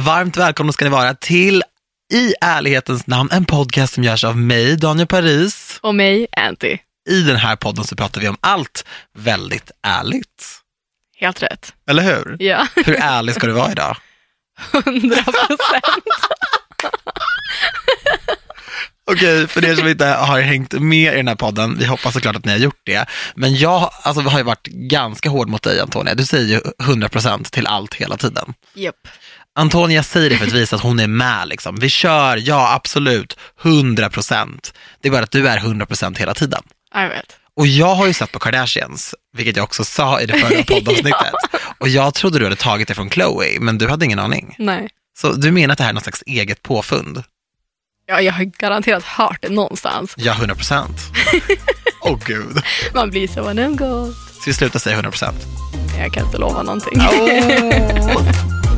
Varmt välkomna ska ni vara till I ärlighetens namn, en podcast som görs av mig, Daniel Paris. Och mig, Anty. I den här podden så pratar vi om allt väldigt ärligt. Helt rätt. Eller hur? Ja, Hur ärlig ska du vara idag? hundra procent. Okej, för er som inte har hängt med i den här podden, vi hoppas såklart att ni har gjort det. Men jag alltså, har ju varit ganska hård mot dig Antonia. Du säger ju 100% till allt hela tiden. Japp. Antonia säger det för att visa att hon är med. Liksom. Vi kör, ja absolut, 100%. Det är bara att du är 100% hela tiden. Jag vet. Och jag har ju sett på Kardashians, vilket jag också sa i det förra poddavsnittet. Och jag trodde du hade tagit det från Chloe, men du hade ingen aning. Nej. Så du menar att det här är något slags eget påfund? Ja, jag har garanterat hört det någonstans. Ja, 100%. Åh oh, gud. Man blir så numgott. Ska vi sluta säga 100%? Jag kan inte lova någonting. Oh.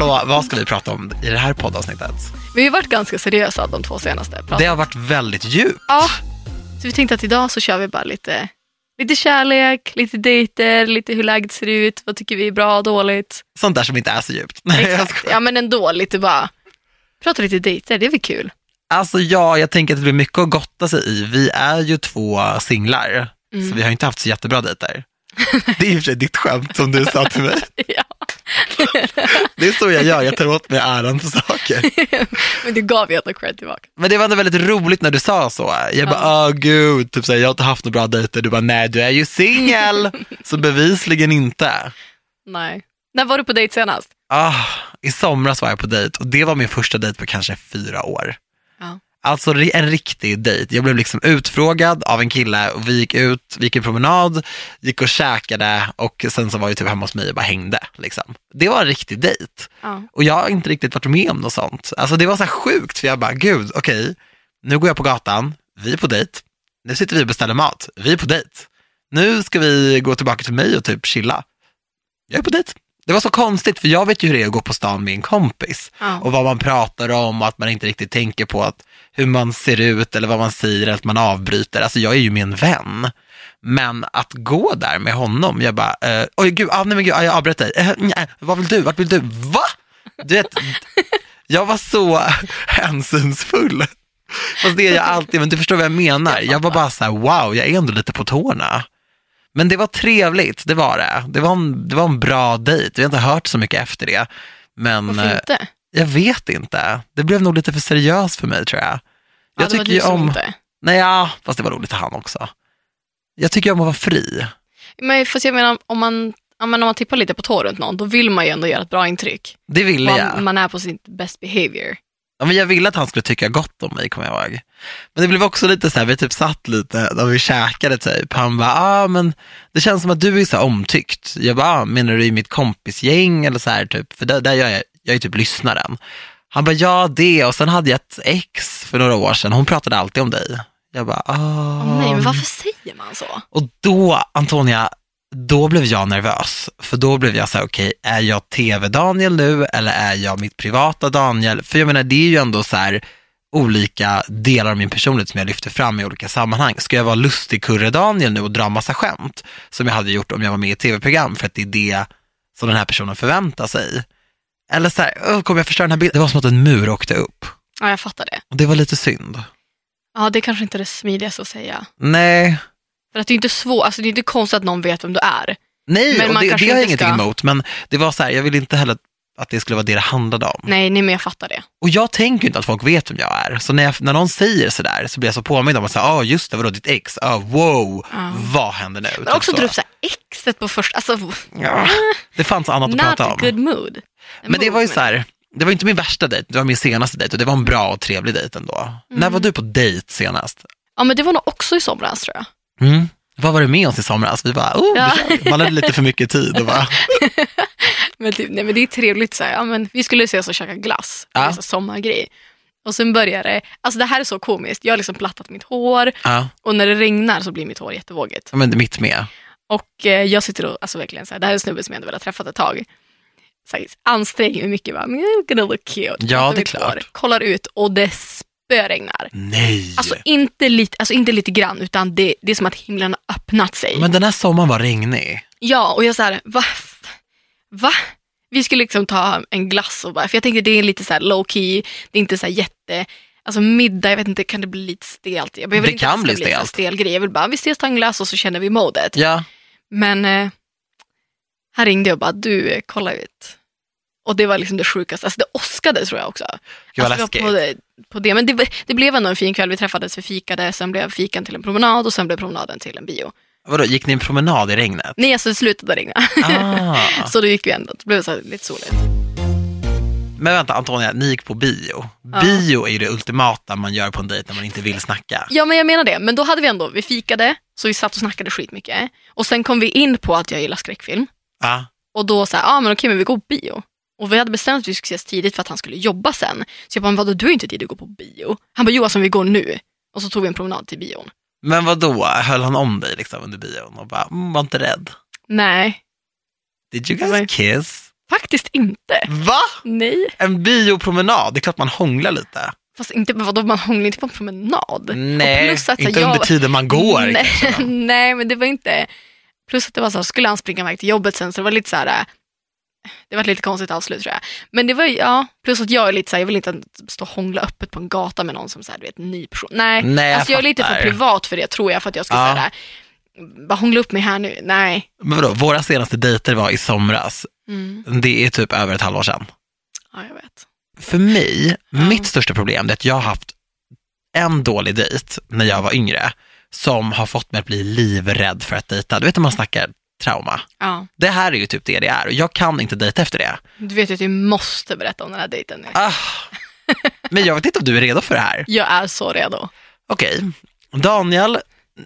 Hallå, vad ska vi prata om i det här poddavsnittet? Vi har varit ganska seriösa de två senaste. Det har varit väldigt djupt. Ja, så vi tänkte att idag så kör vi bara lite, lite kärlek, lite dejter, lite hur läget ser ut, vad tycker vi är bra och dåligt. Sånt där som inte är så djupt. Exakt. Ja, men ändå lite bara, prata lite dejter, det är väl kul. Alltså ja, jag tänker att det blir mycket att gotta sig i. Vi är ju två singlar, så vi har inte haft så jättebra dejter. Det är i och för sig ditt skämt som du sa till mig. Ja. Det är så jag gör, jag tar åt mig äran för saker. Men du gav ju ändå cred tillbaka. Men det var ändå väldigt roligt när du sa så. Jag bara, åh gud, typ så här, jag har inte haft några bra dejter. Du bara, nej du är ju singel. så bevisligen inte. Nej. När var du på dejt senast? Ah, I somras var jag på dejt och det var min första dejt på kanske fyra år. Alltså en riktig dejt. Jag blev liksom utfrågad av en kille och vi gick ut, vi gick en promenad, gick och käkade och sen så var jag typ hemma hos mig och bara hängde. Liksom. Det var en riktig dejt. Ja. Och jag har inte riktigt varit med om något sånt. Alltså det var så här sjukt för jag bara, gud, okej, nu går jag på gatan, vi är på dejt, nu sitter vi och beställer mat, vi är på dejt. Nu ska vi gå tillbaka till mig och typ chilla. Jag är på dejt. Det var så konstigt för jag vet ju hur det är att gå på stan med en kompis Ja. och vad man pratar om och att man inte riktigt tänker på att hur man ser ut eller vad man säger eller att man avbryter. Alltså jag är ju min vän. Men att gå där med honom, jag bara, eh, oj gud, ah, nej men gud, ah, jag avbröt dig. Eh, nej, vad vill du, vart vill du? Va? Du vet, jag var så hänsynsfull. Fast det är jag alltid, men du förstår vad jag menar. Jag var bara så här, wow, jag är ändå lite på tårna. Men det var trevligt, det var det. Det var en, det var en bra dejt, vi har inte hört så mycket efter det. Men Varför eh, inte? jag vet inte. Det blev nog lite för seriöst för mig tror jag. Ja, Jag det var tycker du ju som om, inte. nej ja, fast det var roligt för han också. Jag tycker om att vara fri. Men fast jag menar, om man, ja, men om man tippar lite på tå runt någon, då vill man ju ändå göra ett bra intryck. Det ville jag. Man, man är på sin best behavior. Ja, men jag ville att han skulle tycka gott om mig, kommer jag ihåg. Men det blev också lite så här, vi typ satt lite, när vi käkade typ. Han bara, ah, men det känns som att du är så omtyckt. Jag bara, ah, menar du i mitt kompisgäng eller så här typ? För där, där gör jag, jag är typ lyssnaren. Han bara, ja det, och sen hade jag ett ex för några år sedan, hon pratade alltid om dig. Jag bara, ah. Åh, nej, men varför säger man så? Och då, Antonia, då blev jag nervös. För då blev jag så här, okej, är jag tv-Daniel nu eller är jag mitt privata Daniel? För jag menar, det är ju ändå så här olika delar av min personlighet som jag lyfter fram i olika sammanhang. Ska jag vara lustig-kurre-Daniel nu och dra massa skämt som jag hade gjort om jag var med i tv-program för att det är det som den här personen förväntar sig? Eller så här, "Åh, kommer jag förstöra den här bilden? Det var som att en mur åkte upp. Ja, jag fattar det. Och det var lite synd. Ja, det är kanske inte det smidigaste att säga. Nej, För att det är inte svårt, alltså det är inte konstigt att någon vet vem du är. Nej, Men och det, det har jag ingenting ska- emot, men det var så här, jag vill inte heller att det skulle vara det det handlade om. Nej, nej men jag fattar det. Och jag tänker inte att folk vet vem jag är, så när, jag, när någon säger sådär så blir jag så påmind om att säga, ah just det, vadå ditt ex, ah, wow, Ja. vad händer nu? Typ Men också så. dra upp här exet på första, alltså Ja, det fanns annat att not prata a om. good mood. En Men det var ju så här, det var inte min värsta dejt, det var min senaste dejt och det var en bra och trevlig dejt ändå. När Mm. var du på dejt senast? Ja, men det var nog också i somras tror jag. Mm. Vad var du med oss i somras? Vi bara, oh, Ja. man hade lite för mycket tid och bara, Men, typ, nej, men det är trevligt, så här, ja, men vi skulle ses och käka glass, Ja. det är så sommargrej. Och sen börjar det, alltså det här är så komiskt, jag har liksom plattat mitt hår ja, och när det regnar så blir mitt hår jättevågigt. men mitt med. Och eh, jag sitter och, alltså verkligen så här, det här är en snubbe som jag ändå velat träffat ett tag. Så här, anstränger mig mycket, bara, I'm gonna look cute. Ja, Plattar det är klart. hår, kollar ut och det spöregnar. Nej. Alltså inte, lite, alltså inte lite grann, utan det, det är som att himlen har öppnat sig. Men den här sommaren var regnig. Ja, och jag så här, va? Va? Vi skulle liksom ta en glass och bara, för jag tänkte det är lite så low key, det är inte så jätte, alltså middag, jag vet inte, kan det bli lite stelt? Jag behöver Det inte kan bli stelt. stel grej, jag vill bara, vi ses ta en glass och så känner vi modet. Ja. Men eh, här ringde jag och bara, du, eh, kolla ut. Och det var liksom det sjukaste, alltså det åskade tror jag också. Gud vad Alltså, läskigt. på, det, på det. Men det, det blev ändå en fin kväll, vi träffades, vi fikade, sen blev fikan till en promenad och sen blev promenaden till en bio. Vadå, gick ni en promenad i regnet? Nej, alltså det slutade regna. Ah. så då gick vi ändå, det blev så här lite soligt. Men vänta Antonia, ni gick på bio. Ja. Bio är ju det ultimata man gör på en dejt när man inte vill snacka. Ja, men jag menar det. Men då hade vi ändå, vi fikade, så vi satt och snackade skitmycket. Och sen kom vi in på att jag gillar skräckfilm. Ja. Och då sa ja ah, men okej, men vi går på bio. Och vi hade bestämt att vi skulle ses tidigt för att han skulle jobba sen. Så jag bara, vadå, du har inte tid att gå på bio. Han bara, jo alltså vi går nu. Och så tog vi en promenad till bion. Men vad då? höll han om dig liksom under bion och bara, mm, var inte rädd? Nej, Did you guys kiss? faktiskt inte. Va? Nej, En biopromenad? Det är klart man hånglar lite. fast inte, vadå, man hånglar inte på en promenad. Nej, att, inte jag- under tiden man går. Nej, nej, men det var inte... Plus att det var så här, skulle han springa iväg till jobbet sen så det var lite så här... Det var ett lite konstigt avslut tror jag. Men det var ju- ja, plus att jag är lite så här, jag vill inte stå och hångla öppet på en gata med någon som här, du vet, ny person. Nej, Nej, jag alltså jag är lite för privat för det tror jag för att jag skulle Ja. säga bara hångla upp mig här nu. Nej. Men vadå, våra senaste dejter var i somras. Mm. Det är typ över ett halvår sedan. Ja, jag vet. För mig, Ja. mitt största problem är att jag har haft en dålig dejt när jag var yngre som har fått mig att bli livrädd för att dejta. Du vet när man snackar trauma. Ja. Det här är ju typ det det är och jag kan inte dejta efter det. Du vet ju att du måste berätta om den här dejten nu. Ah. Men jag vet inte om du är redo för det här. Jag är så redo. Okej, Daniel,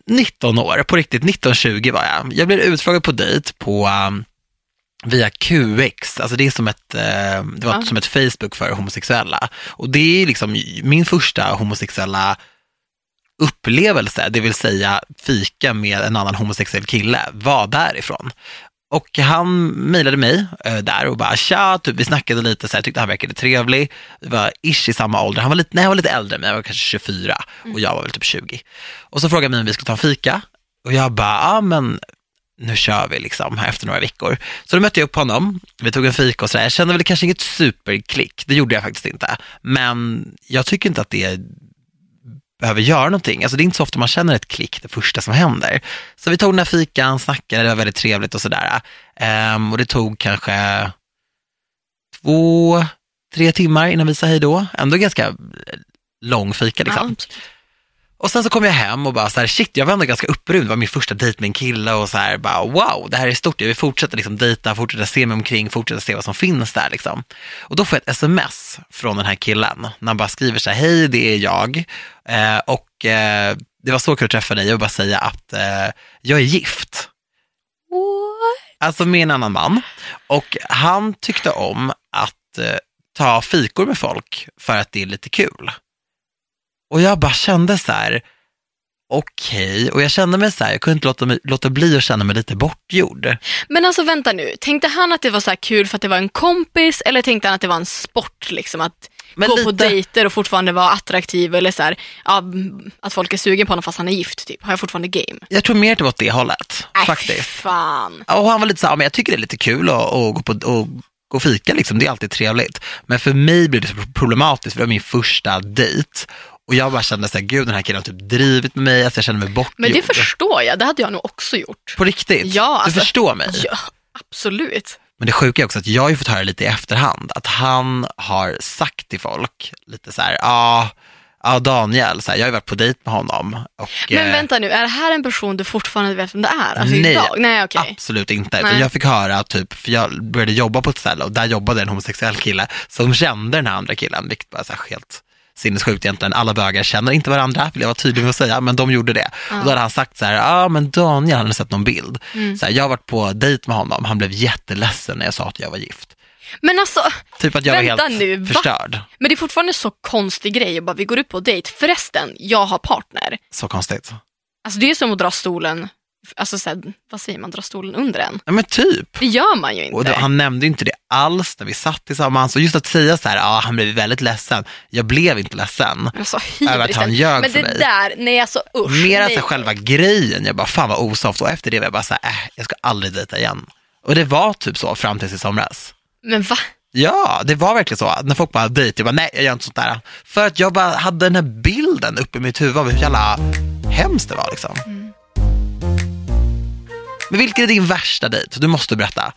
19 år, på riktigt 19-20 var jag. Jag blev utfrågad på dejt på um, via QX, alltså det är som ett, eh, det var Ja. som ett Facebook för homosexuella. Och det är liksom min första homosexuella upplevelse, det vill säga fika med en annan homosexuell kille, var därifrån. Och han mejlade mig äh, där och bara tja, typ, vi snackade lite, så här, tyckte han verkade trevlig. Vi var ish i samma ålder, han var lite, nej, han var lite äldre än mig, jag var kanske 24 och jag var väl typ 20. Och så frågade han mig om vi skulle ta en fika och jag bara, ja men nu kör vi liksom här efter några veckor. Så då mötte jag upp honom, vi tog en fika och sådär. Jag kände väl kanske inget superklick, det gjorde jag faktiskt inte. Men jag tycker inte att det behöver göra någonting. Alltså det är inte så ofta man känner ett klick det första som händer. Så vi tog den här fikan, snackade, det var väldigt trevligt och sådär. Um, och det tog kanske två, tre timmar innan vi sa hej då. Ändå ganska eh, lång fika liksom. Ja. Och sen så kom jag hem och bara så här, shit, jag var ändå ganska upprymd. Det var min första dejt med en kille och så här, bara wow, det här är stort. Jag vill fortsätta liksom dejta, fortsätta se mig omkring, fortsätta se vad som finns där liksom. Och då får jag ett sms från den här killen, när han bara skriver så här, hej, det är jag. Eh, och eh, det var så kul att träffa dig. Jag vill bara säga att eh, jag är gift. What? Alltså med en annan man. Och han tyckte om att eh, ta fikor med folk för att det är lite kul. Och jag bara kände så här, okej, och jag kände mig så här, jag kunde inte låta, mig, låta bli att känna mig lite bortgjord. Men alltså vänta nu, tänkte han att det var så här kul för att det var en kompis eller tänkte han att det var en sport liksom att Men gå lite- på dejter och fortfarande vara attraktiv eller så här, ja, att folk är sugen på honom fast han är gift typ. Har jag fortfarande game? Jag tror mer att det var åt det hållet, Nej, faktiskt. fan. Och han var lite så här, "Ja, men jag tycker det är lite kul att, att gå på och gå och fika, liksom. det är alltid trevligt. Men för mig blev det så problematiskt, för det var min första dejt. Och jag bara kände så här, gud den här killen har typ drivit med mig, alltså jag kände mig bortgjord. Men det förstår jag, det hade jag nog också gjort. På riktigt? Ja, du alltså- förstår mig? Ja, absolut. Men det sjuka är också att jag har ju fått höra lite i efterhand att han har sagt till folk lite så här, ja, ja Daniel, så här, jag har ju varit på dejt med honom. Och, Men eh, vänta nu, är det här en person du fortfarande vet vem det är? Alltså Nej. idag? Nej, okej. Absolut inte. Nej. Jag fick höra, typ, för jag började jobba på ett ställe och där jobbade en homosexuell kille som kände den här andra killen, vilket var så här helt sinnessjukt egentligen. Alla bögar känner inte varandra, vill jag vara tydlig med att säga, men de gjorde det. Och då hade han sagt så här, ja men Daniel, hade sett någon bild. Mm. Så här, jag har varit på dejt med honom, han blev jätteledsen när jag sa att jag var gift. Men alltså, Typ att jag Vänta var helt nu, va? förstörd. men det är fortfarande så konstig grej. och Bara, vi går ut på dejt. Förresten, jag har partner. Så konstigt. Alltså det är som att dra stolen alltså så här, vad säger man, dra stolen under en. Ja, men typ. Det gör man ju inte. Och då, han nämnde inte det alls när vi satt tillsammans. Och just att säga så här, ja han blev väldigt ledsen. Jag blev inte ledsen. alltså, Över att han ljög Men för det mig. där, nej alltså usch. Mer än själva grejen. Jag bara, fan vad osoft. Och efter det var jag bara så här, äh, jag ska aldrig dejta igen. Och det var typ så fram tills i somras. Men va? Ja, det var verkligen så. När folk bara dejt, jag bara nej, jag gör inte sånt där. För att jag bara hade den här bilden uppe i mitt huvud av hur jävla hemskt det var liksom. Men vilken är din värsta dejt? Du måste berätta.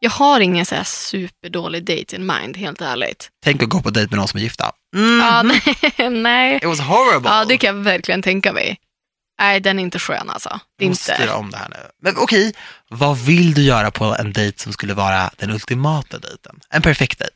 Jag har ingen så här superdålig date in mind, helt ärligt. Tänk att gå på dejt med någon som är gifta. Mm. Ja, nej, nej. It was horrible. Ja, det kan jag verkligen tänka mig. Nej, den är inte skön alltså. Det är måste inte. styra om det här nu. Men okej, vad vill du göra på en dejt som skulle vara den ultimata dejten? En perfekt dejt?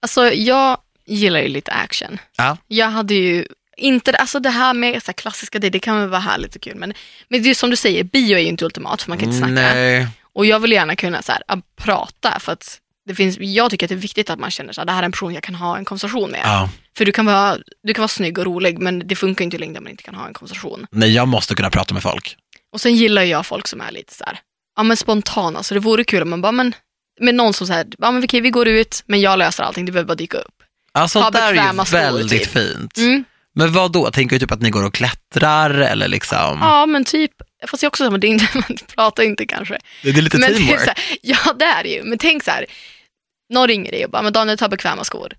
Alltså, jag gillar ju lite action. Ja. Jag hade ju inte, alltså det här med så här klassiska dejter, det kan väl vara härligt och kul, men, men det är som du säger, bio är ju inte ultimat för man kan inte snacka. Nej. Och jag vill gärna kunna så här, att prata för att det finns, jag tycker att det är viktigt att man känner att det här är en person jag kan ha en konversation med. Ja. För du kan, vara, du kan vara snygg och rolig men det funkar inte i längden om man inte kan ha en konversation. Nej, jag måste kunna prata med folk. Och sen gillar jag folk som är lite så här, ja men spontana, så det vore kul om man bara, men med någon som säger, ja men okej vi går ut, men jag löser allting, du behöver bara dyka upp. Alltså Ha det där är ju väldigt typ. fint. Mm. Men vad då? Tänker du typ att ni går och klättrar eller liksom? Ja men typ, fast jag också säger, men det är inte, man pratar inte kanske. Det är lite Men typ teamwork. så här, ja det är det ju, men tänk så här, någon ringer dig och bara, men Daniel ta bekväma skor.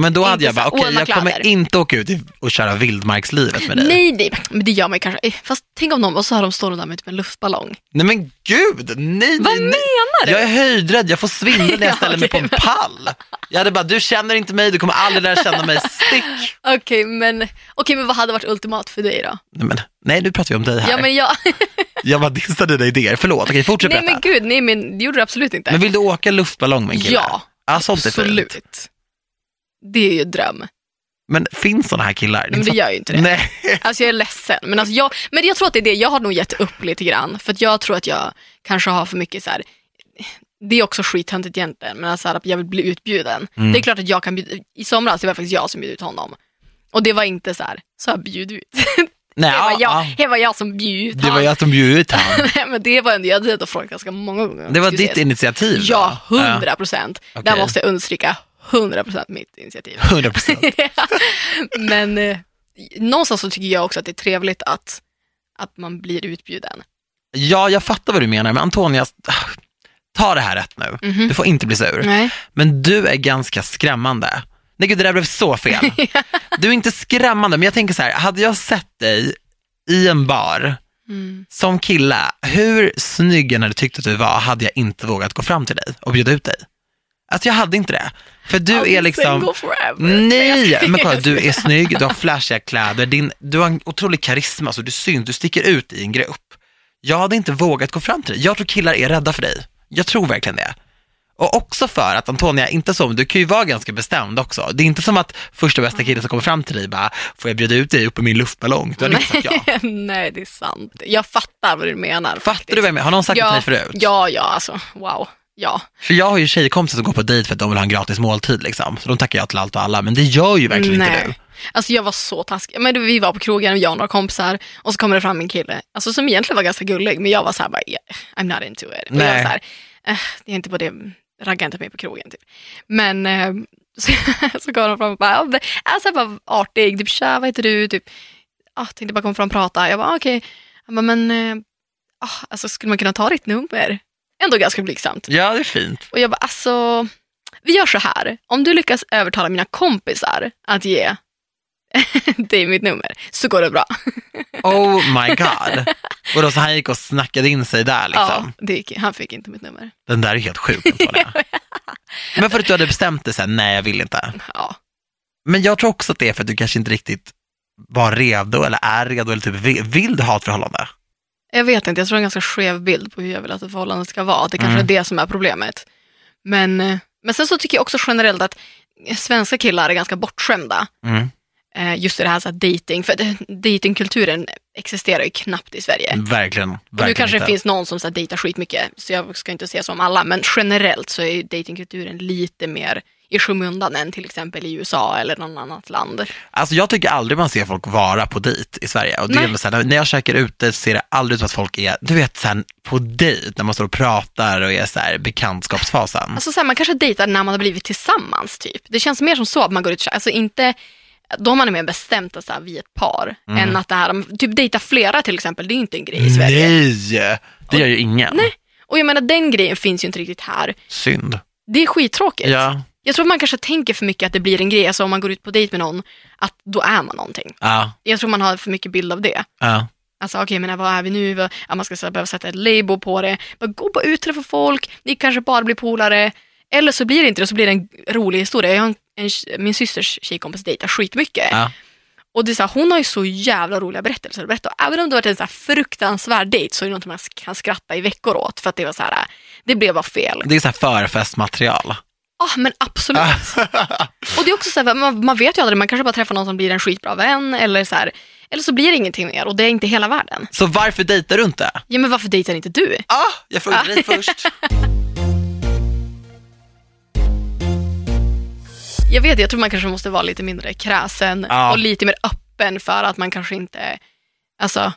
Men då hade jag bara, okej jag kommer inte åka ut och köra vildmarkslivet med dig. Nej, nej, men det gör man ju kanske. Eh, Fast tänk om någon, och så har de stått där med typ en luftballong. Nej men gud, nej, Vad nej, menar du? Jag är höjdrädd, jag får svindel när jag Ja, ställer mig på en pall. Jag hade bara, du känner inte mig, du kommer aldrig lära känna mig, stick. Okej, men, okej, men vad hade varit ultimat för dig då? Nej, men, nej nu pratar vi om dig här. Ja, men jag, Jag bara dissade dina idéer, förlåt, okej fortsätt nej berätta. men gud, nej men det gjorde du absolut inte. Men vill du åka luftballong med en kille? ja, ja sånt är fint. absolut. Det är ju en dröm. Men finns sådana här killar? Men det gör ju inte det. Nej. Alltså jag är ledsen. Men, alltså jag, men jag tror att det är det, jag har nog gett upp lite grann. För att jag tror att jag kanske har för mycket så här. det är också skithöntigt egentligen, men alltså att jag vill bli utbjuden. Mm. Det är klart att jag kan bjuda, i somras det var faktiskt jag som bjöd ut honom. Och det var inte så här, så jag bjud ut. Nej, Det var, ja, jag, ja. det var jag som bjöd ut Det var jag som bjöd ut han. Nej, men det var ändå, jag hade frågat ganska många gånger. Det var ditt ses. initiativ då? Ja, hundra procent. Där Okej. måste jag understryka, hundra procent mitt initiativ. Ja, 100 procent. Men eh, någonstans så tycker jag också att det är trevligt att, att man blir utbjuden. Ja, jag fattar vad du menar, men Antonia, ta det här rätt nu. Mhm. Du får inte bli sur. Nej. Men du är ganska skrämmande. Nej gud, det där blev så fel. Du är inte skrämmande, men jag tänker så här, hade jag sett dig i en bar Mm. som kille, hur snygg jag hade tyckt att du var, hade jag inte vågat gå fram till dig och bjuda ut dig. Alltså jag hade inte det. För du I'll är liksom, nej, men kolla, du är snygg, du har flashiga kläder, din, du har en otrolig karisma, så du syns, du sticker ut i en grupp. Jag hade inte vågat gå fram till dig. Jag tror killar är rädda för dig. Jag tror verkligen det. Och också för att Antonia, inte men du kan ju vara ganska bestämd också. Det är inte som att första bästa killen som kommer fram till dig bara, får jag bjuda ut dig upp i min luftballong? Du hade inte sagt ja. Nej, det är sant. Jag fattar vad du menar. Fattar du vad jag menar? Har någon sagt det ja, till dig förut? Ja, ja, alltså wow. Ja. För jag har ju tjejkompisar som går på dejt för att de vill ha en gratis måltid liksom. Så de tackar jag till allt och alla, men det gör ju verkligen inte du. Alltså jag var så taskig. Men vi var på krogen, jag och några kompisar, och så kommer det fram en kille, alltså som egentligen var ganska gullig, men jag var så här bara, yeah, I'm not into it. Och jag var Nej. så här, eh, det är inte på det, ragga inte mig på krogen typ. Men eh, så, så kommer de fram och bara, det- alltså bara artig, typ tja, vad heter du? Typ, ah, tänkte bara komma fram och prata. Jag bara, okej. Han bara, men eh, ah, alltså, skulle man kunna ta ditt nummer? Ändå ganska blygsamt. Ja, det är fint. Och jag bara, alltså, vi gör så här. Om du lyckas övertala mina kompisar att ge dig mitt nummer så går det bra. Oh my god. Och då så han gick och snackade in sig där liksom. Ja, det gick, han fick inte mitt nummer. Den där är helt sjuk Antonia. Men för att du hade bestämt dig sen, nej jag vill inte. Ja. Men jag tror också att det är för att du kanske inte riktigt var redo eller är redo eller typ vill, vill du ha ett förhållande? Jag vet inte, jag tror det är en ganska skev bild på hur jag vill att ett förhållande ska vara. Det kanske Mm. är det som är problemet. Men, eh, men sen så tycker jag också generellt att svenska killar är ganska bortskämda. Mm. eh, just det här, så här dating, för det- datingkulturen existerar ju knappt i Sverige. Verkligen. Och nu verkligen kanske det inte. finns någon som så här, dejtar skitmycket, så jag ska inte säga så om alla, men generellt så är ju datingkulturen lite mer i skymundan än till exempel i USA eller någon annat land. Alltså jag tycker aldrig man ser folk vara på dejt i Sverige. Och det är så här, när jag käkar ute ser det aldrig ut som att folk är, du vet, så här, på dejt, när man står och pratar och är så här, bekantskapsfasen. Alltså så här, man kanske dejtar när man har blivit tillsammans typ. Det känns mer som så att man går ut, alltså inte, då har man är mer bestämt att så här, vi är ett par. Mm. Än att det här, typ dejta flera till exempel, det är inte en grej i Sverige. Nej, det gör ju ingen. Nej. Och jag menar den grejen finns ju inte riktigt här. Synd. Det är skittråkigt. Ja, Jag tror att man kanske tänker för mycket att det blir en grej, alltså om man går ut på dejt med någon, att då är man någonting. ja, Jag tror man har för mycket bild av det. ja. Alltså okej, men vad är vi nu? Vad- Ja, man ska så här, behöva sätta ett label på det. Bara gå bara ut och träffa folk, ni kanske bara blir polare. Eller så blir det inte det, så blir det en rolig historia. Jag har en, en, min systers tjejkompis dejtar skitmycket. Ja. Och det är så här, hon har ju så jävla roliga berättelser att berätta. Och Även om det varit en så fruktansvärd dejt så är det något man kan skratta i veckor åt. För att det var så här, det blev bara fel. Det är så här förfestmaterial. Ja, men absolut. Och det är också så här, man, man vet ju aldrig, man kanske bara träffar någon som blir en skitbra vän. Eller så, här, eller så blir det ingenting mer och det är inte hela världen. Så varför dejtar du inte? Ja, men varför dejtar inte du? Ah, jag frågade dig först. Jag vet, jag tror man kanske måste vara lite mindre kräsen Ja. och lite mer öppen för att man kanske inte, alltså,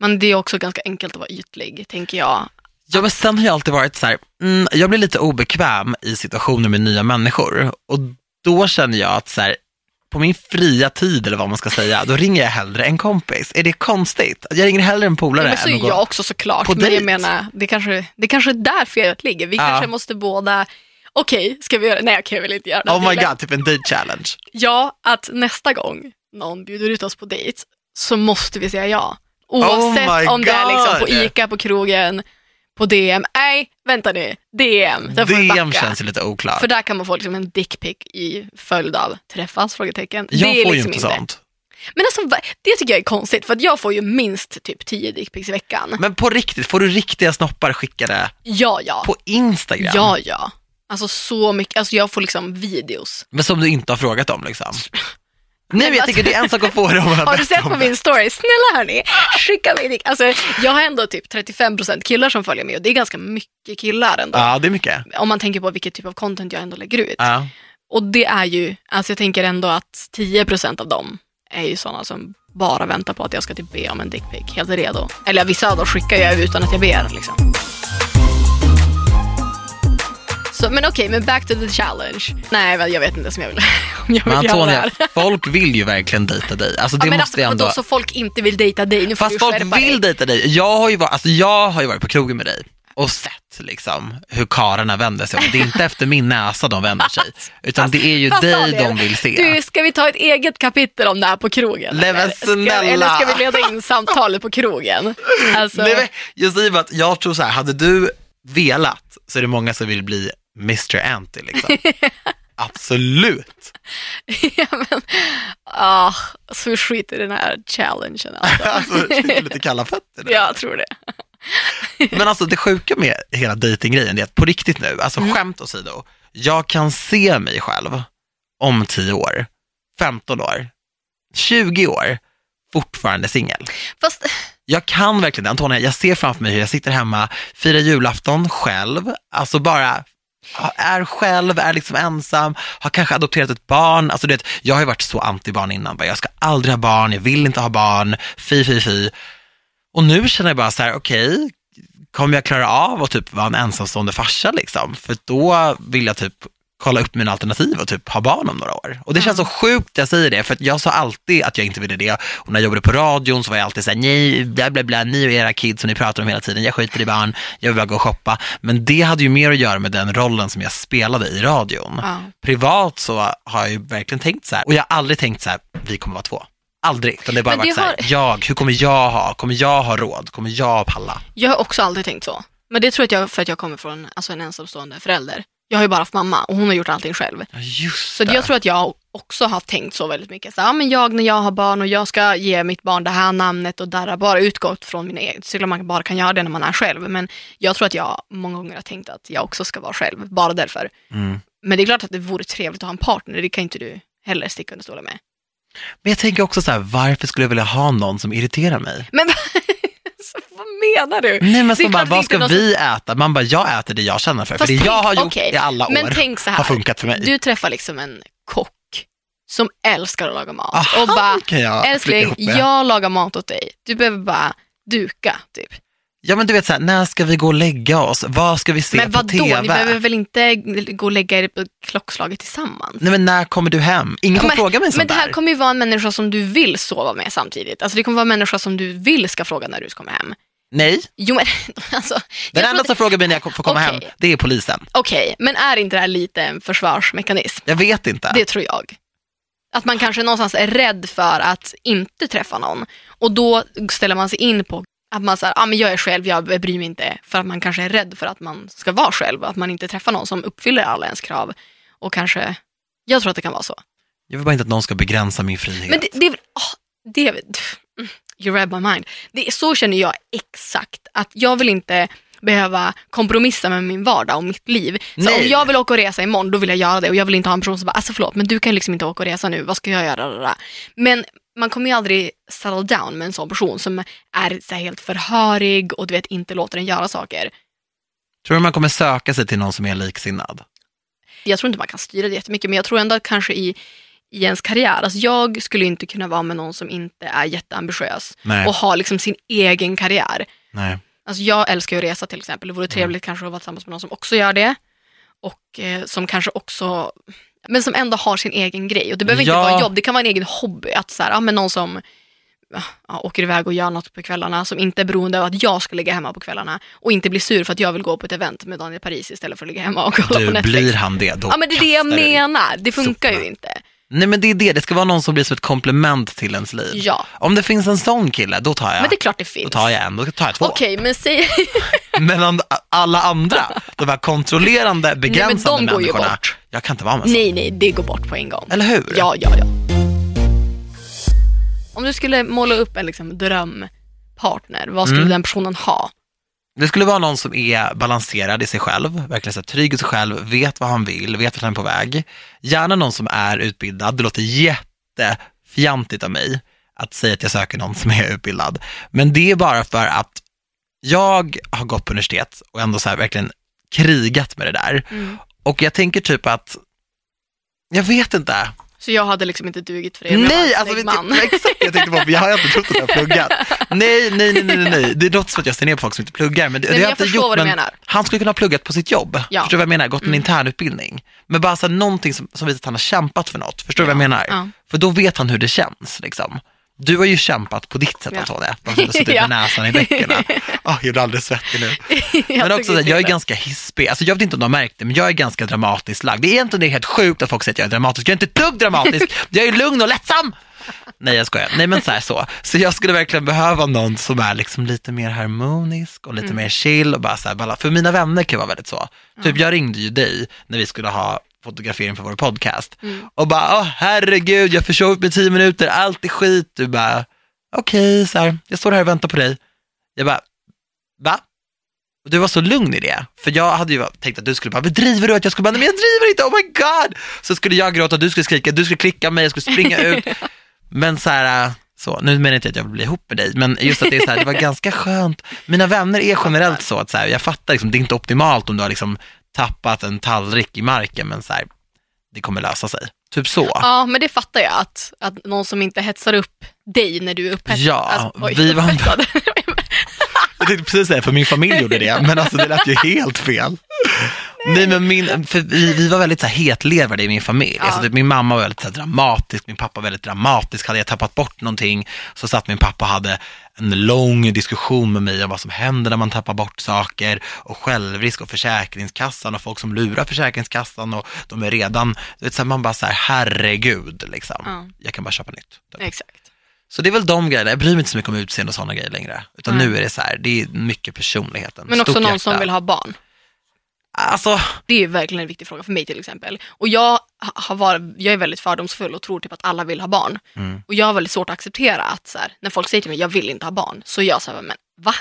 men det är också ganska enkelt att vara ytlig, tänker jag. Ja, men sen har jag alltid varit så här, mm, jag blir lite obekväm i situationer med nya människor och då känner jag att så här, på min fria tid eller vad man ska säga, då ringer jag hellre en kompis. Är det konstigt? Jag ringer hellre en polare Ja, men så än att gå... jag också såklart, på men jag dejt. menar, det kanske, det kanske är där felet ligger. Vi Ja. kanske måste båda, okej, ska vi göra, nej jag kan väl inte göra det. Oh my god, typ en date challenge. Ja, att nästa gång någon bjuder ut oss på dejt så måste vi säga ja. Oh Oavsett my om det är liksom på God. ICA, på krogen, på DM. Nej, vänta nu. DM. Där får vi DM backa. känns lite oklart. För där kan man få liksom en dickpic i följd av träffas? Frågetecken. jag det är får liksom ju inte sånt. Men alltså, det tycker jag är konstigt, för att jag får ju minst typ 10 dickpics i veckan. Men på riktigt, får du riktiga snoppar skickade Ja, ja. på Instagram? Ja, ja. Alltså så mycket, alltså jag får liksom videos. Men som du inte har frågat om liksom? Nej, men jag vad- tänker det är en sak att få dem att Har du sett på det. min story? Snälla hörni, skicka mig dick. Alltså, jag har ändå typ 35% killar som följer mig och det är ganska mycket killar ändå. Ja, det är mycket. Om man tänker på vilket typ av content jag ändå lägger ut. Ja. Och det är ju, alltså jag tänker ändå att 10% av dem är ju sådana som bara väntar på att jag ska typ be om en dickpic, helt redo. Eller vissa då skickar jag utan att jag ber liksom. Så, men okej, men back to the challenge. Nej, jag vet inte som jag vill, om jag vill Men Antonija, här. folk vill ju verkligen dejta dig. Alltså det ja, men måste alltså, ändå... vadå, så folk inte vill dejta dig? Nu får Fast folk vill dig. dejta dig. Jag har, ju varit, alltså jag har ju varit på krogen med dig och sett liksom, hur karlarna vänder sig. Det är inte efter min näsa de vänder sig, utan det är ju Fast dig de vill se. Du, ska vi ta ett eget kapitel om det här på krogen? Nej, eller? Ska, eller ska vi leda in samtalet på krogen? Alltså, Nej, men jag säger bara att jag tror så här, hade du velat så är det många som vill bli Mr. Anty liksom. Absolut. ja, men, ah, så vi skiter i den här challengen. Alltså. Alltså, lite kalla fötter. nu. Ja, jag tror det. Men alltså det sjuka med hela dejtinggrejen är att på riktigt nu, alltså Mm. skämt åsido, jag kan se mig själv om 10 år, 15 år, 20 år, fortfarande singel. Fast, Jag kan verkligen det. Antonija, jag ser framför mig hur jag sitter hemma, firar julafton själv, alltså bara är själv, är liksom ensam, har kanske adopterat ett barn. Alltså du vet, jag har ju varit så anti-barn innan. Jag ska aldrig ha barn, jag vill inte ha barn, fy, fy, fy. Och nu känner jag bara så här, okej, kommer jag klara av att typ vara en ensamstående farsa liksom? För då vill jag typ kolla upp mina alternativ och typ ha barn om några år. Och det känns så sjukt att jag säger det, för jag sa alltid att jag inte ville det. Och när jag jobbade på radion så var jag alltid såhär, nej, bla bla bla, ni och era kids som ni pratar om hela tiden, jag skiter i barn, jag vill bara gå och shoppa. Men det hade ju mer att göra med den rollen som jag spelade i radion. ja. Privat så har jag ju verkligen tänkt så här, och jag har aldrig tänkt så här, vi kommer vara två. Aldrig, utan det har bara varit så här, har- jag, hur kommer jag ha, kommer jag ha råd, kommer jag palla? Jag har också aldrig tänkt så. Men det tror jag, för att jag kommer från alltså, en ensamstående förälder. Jag har ju bara haft mamma och hon har gjort allting själv. Ja, just Så det. jag tror att jag också har tänkt så väldigt mycket. Så, ja, men jag när jag har barn och jag ska ge mitt barn det här namnet och där har bara utgått från mina egna. Så man bara kan göra det när man är själv. Men jag tror att jag många gånger har tänkt att jag också ska vara själv, bara därför. Mm. Men det är klart att det vore trevligt att ha en partner, det kan inte du heller sticka under stolen med. Men jag tänker också så här, varför skulle jag vilja ha någon som irriterar mig? Men vad menar du? Nej men som bara, vad ska någon som- vi äta? Man bara, jag äter det jag känner för. Fast för det jag tänk- har gjort okej, i alla år Men tänk så här, har funkat för mig. du träffar liksom en kock som älskar att laga mat Aha, och bara, jag älskling, jag lagar mat åt dig. Du behöver bara duka, typ. Ja men du vet så här, när ska vi gå och lägga oss? Vad ska vi se Men på vadå, TV? ni behöver väl inte gå och lägga er på klockslaget tillsammans? Nej men när kommer du hem? Ingen får men, fråga mig sånt men det här där. kommer ju vara en människa som du vill sova med samtidigt. Alltså det kommer vara en människa som du vill ska fråga när du kommer hem. Nej, Jo men alltså, den enda som frågar mig när jag får komma Okej. hem, det är polisen. Okej, men är inte det här lite en försvarsmekanism? Jag vet inte. Det tror jag. Att man kanske någonstans är rädd för att inte träffa någon och då ställer man sig in på att man säger, ah, men jag är själv, jag bryr mig inte. För att man kanske är rädd för att man ska vara själv, att man inte träffar någon som uppfyller alla ens krav. Och kanske, jag tror att det kan vara så. Jag vill bara inte att någon ska begränsa min frihet. Men det, det åh, det you read my mind. Det, så känner jag exakt, att jag vill inte behöva kompromissa med min vardag och mitt liv. Så Nej. om jag vill åka och resa imorgon, då vill jag göra det. Och jag vill inte ha en person som bara, alltså förlåt, men du kan liksom inte åka och resa nu, vad ska jag göra? Men man kommer ju aldrig settle down med en sån person som är så helt förhörig och du vet inte låter en göra saker. Tror du man kommer söka sig till någon som är liksinnad? Jag tror inte man kan styra det jättemycket, men jag tror ändå att kanske i, i ens karriär, alltså jag skulle inte kunna vara med någon som inte är jätteambitiös Nej. och har liksom sin egen karriär. Nej. Alltså jag älskar ju att resa till exempel. Det vore trevligt kanske att vara tillsammans med någon som också gör det. Och eh, som kanske också, men som ändå har sin egen grej. Och det behöver Ja. inte vara jobb, det kan vara en egen hobby. Att så här, ja, men någon som ja, åker iväg och gör något på kvällarna som inte är beroende av att jag ska ligga hemma på kvällarna. Och inte blir sur för att jag vill gå på ett event med Daniel Paris istället för att ligga hemma och kolla på Du, Netflix. blir han det, då Ja men det är det jag menar, det funkar soporna. ju inte. Nej men det är det, det ska vara någon som blir som ett komplement till ens liv. Ja, Om det finns en sån kille, då tar jag, men det är klart det då finns. tar jag en, då tar jag två. Okej, men säg, Men an- alla andra, de här kontrollerande, begränsande de går ju människorna, bort. jag kan inte vara med så. nej nej, det går bort på en gång. Eller hur? Ja, ja, ja. Om du skulle måla upp en liksom, drömpartner, vad skulle Mm. den personen ha? Det skulle vara någon som är balanserad i sig själv, verkligen så här, trygg i sig själv, vet vad han vill, vet vart han är på väg. Gärna någon som är utbildad, det låter jättefjantigt av mig att säga att jag söker någon som är utbildad. Men det är bara för att jag har gått på universitet och ändå så här verkligen krigat med det där. Mm. Och jag tänker typ att, jag vet inte, Så jag hade liksom inte dugit för det. Nej, alltså vet man. exakt jag tänkte på, jag har inte trott att jag har pluggat. Nej, nej, nej, nej, nej. Det låter som att jag ser ner på folk som inte pluggar. Men det, Nej, det men jag förstår gjort, vad du men menar. Han skulle kunna ha pluggat på sitt jobb. Ja. Förstår du vad jag menar? Gått en Mm. internutbildning. Men bara så här, någonting som, som visar att han har kämpat för något. Förstår du vad jag menar? Ja. För då vet han hur det känns. Liksom. Du har ju kämpat på ditt sätt Ja. Antonija. De som suttit med näsan i bäckerna. Oh, jag blir alldeles svettig nu. Men också, så jag är det. ganska hispig. Alltså, jag vet inte om du har märkt det, men jag är ganska dramatiskt lagd. Det är egentligen det är helt sjukt att folk säger att jag är dramatisk. Jag är inte dugg dramatisk. Jag är lugn och lättsam. Nej, jag skojar. Nej, men så här så. Så jag skulle verkligen behöva någon som är liksom lite mer harmonisk och lite Mm. mer chill och bara så här. För mina vänner kan vara väldigt så. Typ, jag ringde ju dig när vi skulle ha fotografering för vår podcast Mm. och bara, åh herregud, jag försov mig tio minuter, allt är skit. Du bara, okej, så här, jag står här och väntar på dig. Jag bara, va? Och du var så lugn i det, för jag hade ju tänkt att du skulle bara, vad driver du? Att jag skulle bara, nej men jag driver inte, oh my god! Så skulle jag gråta, du skulle skrika, du skulle klicka mig, jag skulle springa ut. Men så här, så, nu menar jag inte att jag vill bli ihop med dig, men just att det är så här, det var ganska skönt. Mina vänner är generellt så att så här, jag fattar liksom, det är inte optimalt om du har liksom tappat en tallrik i marken, men så här, det kommer lösa sig. Typ så. Ja, men det fattar jag. Att, att någon som inte hetsar upp dig när du är upphetsad. Ja, alltså, oj, vi var-. Jag tänkte precis säga, för min familj gjorde det, men alltså det lät ju helt fel. Nej, men min, för vi, vi var väldigt så här hetlevade i min familj. Ja. Alltså, typ, min mamma var väldigt så här, dramatisk, min pappa var väldigt dramatisk. Hade jag tappat bort någonting så satt min pappa och hade en lång diskussion med mig om vad som händer när man tappar bort saker och självrisk och Försäkringskassan och folk som lurar Försäkringskassan och de är redan, så man bara så här, herregud, liksom. Ja. jag kan bara köpa nytt. typ. Exakt. Så det är väl de grejerna, jag bryr mig inte så mycket om utseende och sådana grejer längre. Utan Nej. nu är det så här, det är mycket personligheten. Men också någon som hjärta. vill ha barn. Alltså, Det är verkligen en viktig fråga för mig till exempel. Och jag, har varit, jag är väldigt fördomsfull och tror typ att alla vill ha barn. Mm. Och jag har väldigt svårt att acceptera att så här, när folk säger till mig jag vill inte ha barn, så jag här, men va?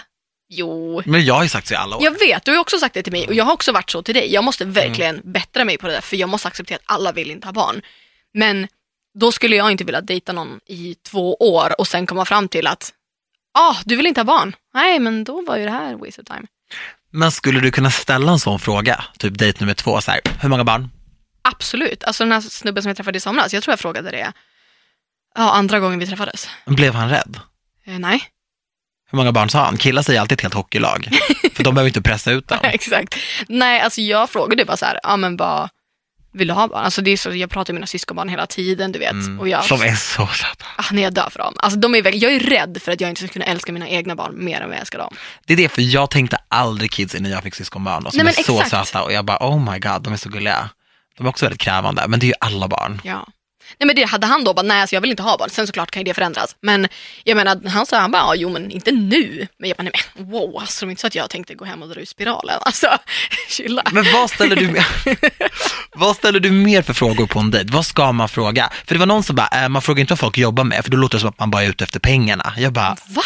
Jo. men jag har ju sagt så i alla år. Jag vet, du har också sagt det till mig och jag har också varit så till dig. Jag måste verkligen bättra mig på det där för jag måste acceptera att alla vill inte ha barn. Men då skulle jag inte vilja dejta någon i två år och sen komma fram till att ah, du vill inte ha barn. Nej, men då var ju det här waste of time. Men skulle du kunna ställa en sån fråga, typ dejt nummer två, så här, hur många barn? Absolut. Alltså den här snubben som jag träffade i somras, jag tror jag frågade det ja, andra gången vi träffades. Blev han rädd? Eh, nej. Hur många barn sa han? Killar säger alltid ett helt hockeylag, för de behöver inte pressa ut dem. Exakt. Nej, alltså jag frågade bara så här, ja men vad vill du ha barn? Alltså det är så, jag pratar med mina syskonbarn hela tiden, du vet. Mm, Och jag, Som är så söta. ah, nej, jag dör för dem. Alltså de är, jag är rädd för att jag inte ska kunna älska mina egna barn mer än vad jag älskar dem. Det är det, för jag tänkte aldrig kids innan jag fick syskonbarn och som Nej, är men så exakt. söta och jag bara oh my god, de är så gulliga. De är också väldigt krävande, men det är ju alla barn. Ja. Nej men det hade han då bara, nej alltså jag vill inte ha barn. Sen såklart kan ju det förändras. Men jag menar, han sa, han bara, ja, jo men inte nu. Men jag bara, nej men wow, alltså det var inte så att jag tänkte gå hem och dra ut spiralen. Alltså, chilla. Men vad ställer du mer, vad ställer du mer för frågor på en dejt? Vad ska man fråga? För det var någon som bara, äh, man frågar inte vad folk jobbar med, för då låter det som att man bara är ute efter pengarna. Jag bara, Va?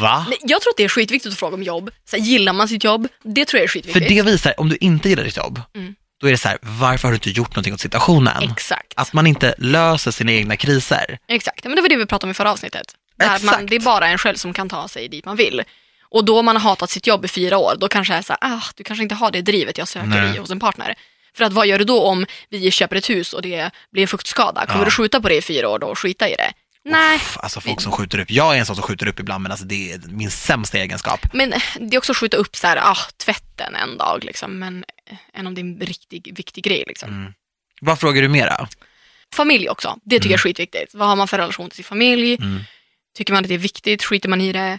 va? Nej, jag tror att det är skitviktigt att fråga om jobb. Så här, gillar man sitt jobb? Det tror jag är För skitviktigt. det visar, om du inte gillar ditt jobb, Mm. Då är det så här, varför har du inte gjort någonting åt situationen? Exakt. Att man inte löser sina egna kriser. Exakt, men det var det vi pratade om i förra avsnittet. Där man, Exakt. det är bara en själv som kan ta sig dit man vill. Och då man har hatat sitt jobb i fyra år, då kanske det är så här, ah, du kanske inte har det drivet jag söker Nej. i hos en partner. För att vad gör du då om vi köper ett hus och det blir en fuktskada? Kommer Ja. du skjuta på det i fyra år då och skita i det? Nej. Uff, alltså folk som skjuter upp. Jag är en sån som skjuter upp ibland, men alltså det är min sämsta egenskap. Men det är också att skjuta upp så här, ah, tvätten en dag liksom. Men än om det är en riktig viktig grej liksom. Mm. Vad frågar du mera? Familj också, det tycker jag är skitviktigt. Vad har man för relation till sin familj? Mm. Tycker man att det är viktigt? Skiter man i det?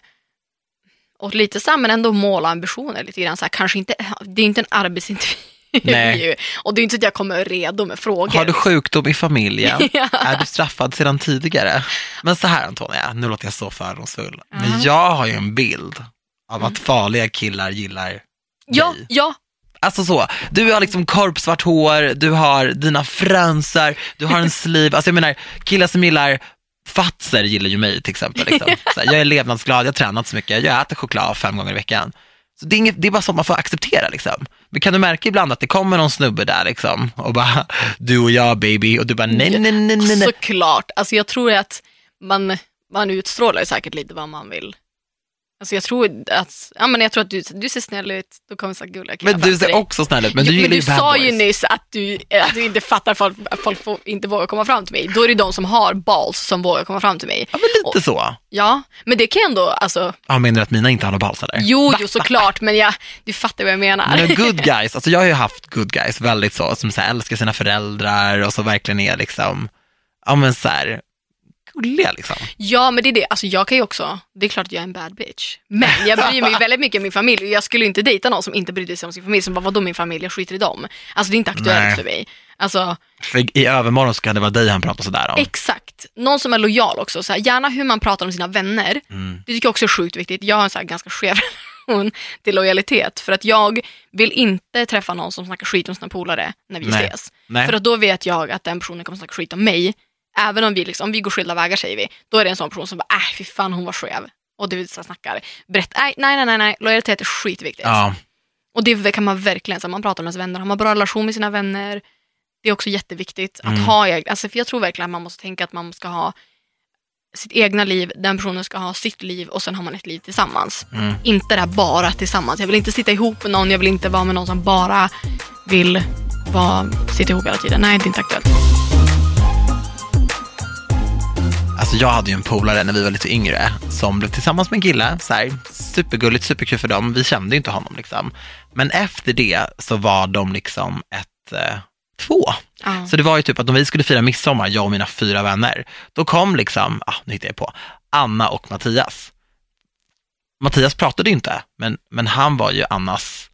Och lite så här, men ändå måla ambitioner lite grann. Så här, kanske inte, det är inte en arbetsintervju. Nej. Och det är inte så att jag kommer redo med frågor. Har du sjukdom i familjen? Ja. Är du straffad sedan tidigare? Men så här Antonia, nu låter jag så fördomsfull. Men Mhm. jag har ju en bild av Mm. att farliga killar gillar Ja, dig. ja, Alltså så, du har liksom korpsvart hår, du har dina fransar, du har en sliv. Alltså jag menar, killar som gillar fatser gillar ju mig till exempel. Liksom. Här, jag är levnadsglad, jag har tränat så mycket, jag äter choklad fem gånger i veckan. Så det, är inget, det är bara sånt man får acceptera. Liksom. Men kan du märka ibland att det kommer någon snubbe där liksom, och bara, du och jag baby, och du bara nej, nej, nej, nej, såklart. Alltså jag tror att man, man utstrålar ju säkert lite vad man vill. Alltså jag tror att, ja men jag tror att du, du ser snäll ut, då kommer så gulliga killar Men du ser också snäll ut, men du Jo, gillar men ju du bad sa boys. ju nyss att du, att du inte fattar att folk, att folk får, inte vågar komma fram till mig. Då är det de som har balls som vågar komma fram till mig. Ja, men lite så. Ja, men det kan jag ändå, alltså, Ja, menar du att mina inte har några balls eller? jo, jo såklart, men jag, du fattar vad jag menar. Men good guys, alltså jag har ju haft good guys väldigt så, som så här, älskar sina föräldrar och så verkligen är liksom, ja men så här, gulliga liksom. Ja, men det är det. Alltså jag kan ju också, det är klart att jag är en bad bitch. Men jag bryr mig väldigt mycket om min familj. och Jag skulle inte dejta någon som inte brydde sig om sin familj. Som bara, vadå min familj, jag skiter i dem. Alltså det är inte aktuellt Nej. för mig. Alltså För i övermorgon så kan det vara dig han pratar sådär om. exakt. Någon som är lojal också. Så här, gärna hur man pratar om sina vänner. Mm. Det tycker jag också är sjukt viktigt. Jag har en så här ganska skev relation till lojalitet. För att jag vill inte träffa någon som snackar skit om sina polare när vi Nej. ses. Nej. För att då vet jag att den personen kommer snacka skit om mig. Även om vi, liksom, om vi går skilda vägar säger vi. Då är det en sån person som bara, äh fy fan hon var skev. Och du så snackar. Berätt, nej, nej, nej, nej, lojalitet är skitviktigt. Ja, Och det kan man verkligen, så man pratar med sina vänner, har man bra relation med sina vänner. Det är också jätteviktigt att Mm. ha, alltså, för jag tror verkligen att man måste tänka att man ska ha sitt egna liv, den personen ska ha sitt liv och sen har man ett liv tillsammans. Mm. Inte det här bara tillsammans. Jag vill inte sitta ihop med någon, jag vill inte vara med någon som bara vill vara, sitta ihop hela tiden. Nej, det är inte aktuellt. Alltså jag hade ju en polare när vi var lite yngre som blev tillsammans med en kille, så här, supergulligt, superkul för dem. Vi kände ju inte honom liksom. Men efter det så var de liksom ett, eh, två. Ja. Så det var ju typ att om vi skulle fira midsommar, jag och mina fyra vänner, då kom liksom, ah, nu hittar jag på, Anna och Mattias. Mattias pratade ju inte, men, men han var ju Annas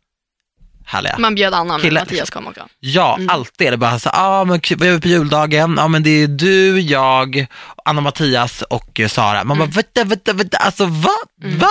härliga. Man bjöd Anna, men. Mattias kom också. Ja, Mm. alltid är det bara så ah, men vad gör vi på juldagen? Ja, men det är du, jag, Anna Mattias och eh, Sara. Man bara, vänta, vänta, vänta, alltså va? Mm. Va?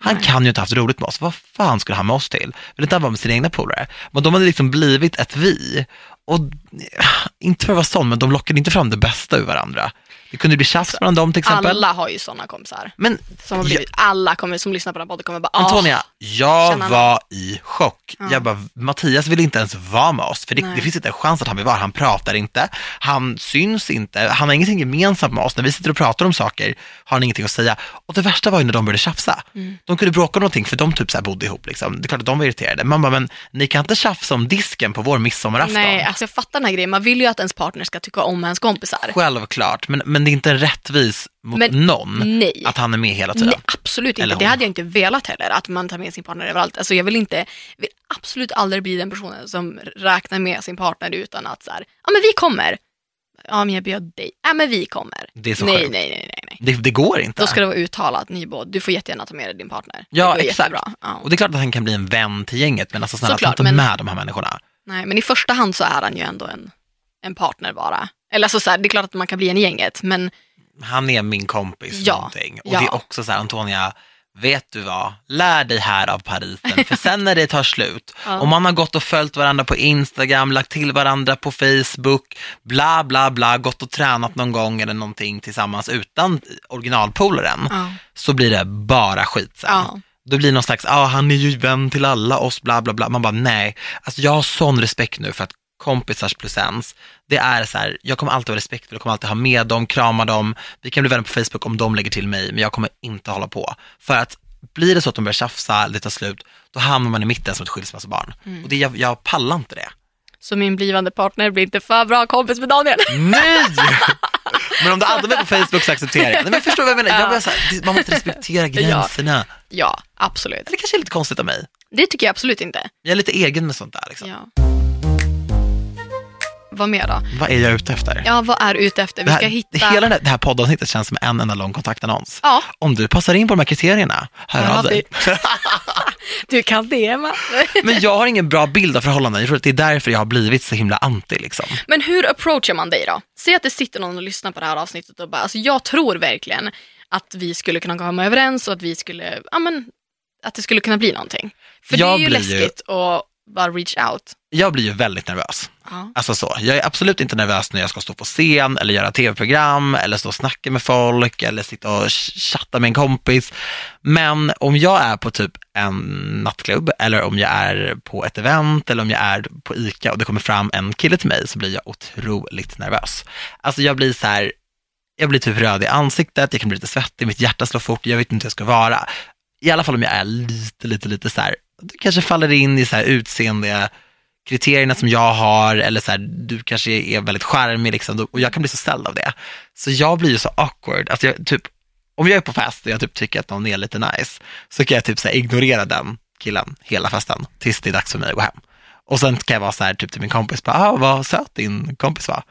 Han Nej. kan ju inte haft roligt med oss. Vad fan skulle han med oss till? Vill inte han vara med sina egna polare? Men de hade liksom blivit ett vi. Och eh, inte för att vara sån, men de lockade inte fram det bästa ur varandra. Det kunde bli tjafs mellan dem till exempel. Alla har ju sådana kompisar. Men Som har blivit, alla kommer, som lyssnar på den här podden kommer bara, "Ah, Antonia, jag var i chock. Ja. Jag bara, Mattias vill inte ens vara med oss, för det, det finns inte en chans att han vill vara. Han pratar inte, han syns inte, han har ingenting gemensamt med oss. När vi sitter och pratar om saker har han ingenting att säga. Och det värsta var ju när de började tjafsa. Mm. De kunde bråka om någonting, för de typ så bodde ihop. Liksom. Det är klart att de var irriterade. Man bara, men ni kan inte tjafsa om disken på vår midsommarafton. Nej, alltså jag fattar den här grejen. Man vill ju att ens partner ska tycka om ens kompisar. Självklart, men, men det är inte rättvis mot Men- någon Nej. att han är med hela tiden. Nej, absolut inte. Det hade jag inte velat heller, att man tar med sin partner överallt. Alltså jag vill inte, vill absolut aldrig bli den personen som räknar med sin partner utan att så här, ja men vi kommer. Ja men jag bjöd dig. Ja men vi kommer. Det är så nej, nej, nej, nej, nej. Det, det går inte. Då ska det vara uttalat, ni båda, du får jättegärna ta med dig din partner. Ja, exakt. Ja. Och det är klart att han kan bli en vän till gänget, men alltså snälla, ta inte men- med de här människorna. Nej, men i första hand så är han ju ändå en, en partner bara. Eller alltså så här, det är klart att man kan bli en i gänget, men Han är min kompis Ja, någonting. Och ja. det är också så här, Antonia, vet du vad? Lär dig här av Parisen, för sen när det tar slut, Ja. om man har gått och följt varandra på Instagram, lagt till varandra på Facebook, bla bla bla, gått och tränat någon gång eller någonting tillsammans utan originalpolaren, ja. så blir det bara skit sen. Ja. Då blir det någon slags, ja ah, han är ju vän till alla oss, bla bla bla. Man bara nej, alltså jag har sån respekt nu för att kompisars plus ens, det är så här, jag kommer alltid vara respektfull, jag kommer alltid ha med dem, krama dem, vi kan bli vänner på Facebook om de lägger till mig, men jag kommer inte hålla på. För att blir det så att de börjar tjafsa, det tar slut, då hamnar man i mitten som ett skilsmässobarn. Mm. Och det, jag, jag pallar inte det. Så min blivande partner blir inte för bra kompis med Daniel. Nej! Men om du addar mig på Facebook så accepterar jag. Nej, men förstår du vad jag menar? Jag blir så här, man måste respektera gränserna. Ja, absolut. Det kanske är lite konstigt av mig. Det tycker jag absolut inte. Jag är lite egen med sånt där. Liksom. Ja. Vad mer då? Vad är jag ute efter? Ja, vad är du ute efter? Vi Det ska här, hitta... Hela det här- här poddavsnittet känns som en enda lång kontaktannons. Ja, Om du passar in på de här kriterierna, hör Ja, av dig. du kan DMa. Men jag har ingen bra bild av förhållanden. Jag tror att det är därför jag har blivit så himla anti. Liksom. Men hur approachar man dig då? Säg att det sitter någon och lyssnar på det här avsnittet och bara, alltså jag tror verkligen att vi skulle kunna komma överens och att vi skulle, ja men, att det skulle kunna bli någonting. För Jag det är ju blir ju- läskigt att bara reach out. Jag blir ju väldigt nervös. Ja. Alltså så. Jag är absolut inte nervös när jag ska stå på scen eller göra tv-program eller stå och snacka med folk eller sitta och ch- chatta med en kompis. Men om jag är på typ en nattklubb eller om jag är på ett event eller om jag är på ICA och det kommer fram en kille till mig så blir jag otroligt nervös. Alltså jag blir så här, jag blir typ röd i ansiktet, jag kan bli lite svettig, mitt hjärta slår fort, jag vet inte hur jag ska vara. I alla fall om jag är lite, lite, lite så här, du kanske faller in i så här utseende kriterierna som jag har eller så här, du kanske är väldigt charmig liksom, och jag kan bli så ställd av det. Så jag blir ju så awkward, alltså jag, typ, om jag är på fest och jag typ tycker att någon är lite nice, så kan jag typ så här, ignorera den killen hela festen tills det är dags för mig att gå hem. Och sen kan jag vara så här, typ till min kompis, bara, ah, vad söt din kompis var.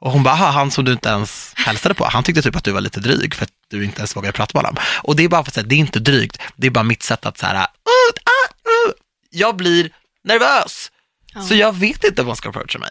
Och hon bara, ah, han som du inte ens hälsade på, han tyckte typ att du var lite dryg för att du inte ens vågade prata med honom. Och det är bara för att säga, det är inte drygt, det är bara mitt sätt att så här, uh, uh jag blir nervös. Ja. Så jag vet inte om man ska approacha mig.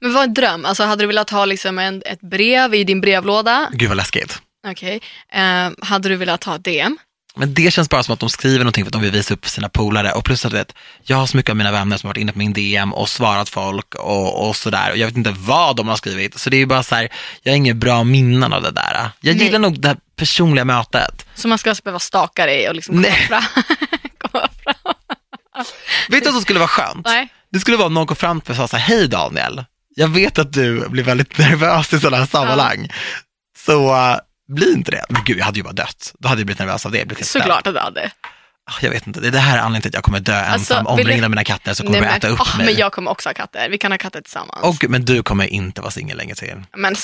Men vad är en dröm? Alltså hade du velat ha liksom en, ett brev i din brevlåda? Gud vad läskigt. Okej. Eh, hade du velat ha ett DM? Men det känns bara som att de skriver någonting för att de vill visa upp för sina polare och plus att du vet, jag har så mycket av mina vänner som har varit inne på min DM och svarat folk och, och sådär och jag vet inte vad de har skrivit. Så det är ju bara så här, jag har inget bra minnen av det där. Jag Nej. gillar nog det här personliga mötet. Så man ska alltså behöva staka dig och liksom komma Nej. fram. Vet du vad som skulle vara skönt? Nej. Det skulle vara om någon kom fram till mig och sa så här, hej Daniel, jag vet att du blir väldigt nervös i sådana här sammanhang. Så uh, bli inte det. Men gud, jag hade ju bara dött. Då hade jag blivit nervös av det. Blivit ställd. Såklart att du hade. Ah, Jag vet inte, det är det här anledningen till att jag kommer dö ensam, Alltså, omringad av mina katter som kommer Nej, börja äta men, upp ah, mig. men jag kommer också ha katter. Vi kan ha katter tillsammans. Och, men du kommer inte vara singel länge till. Men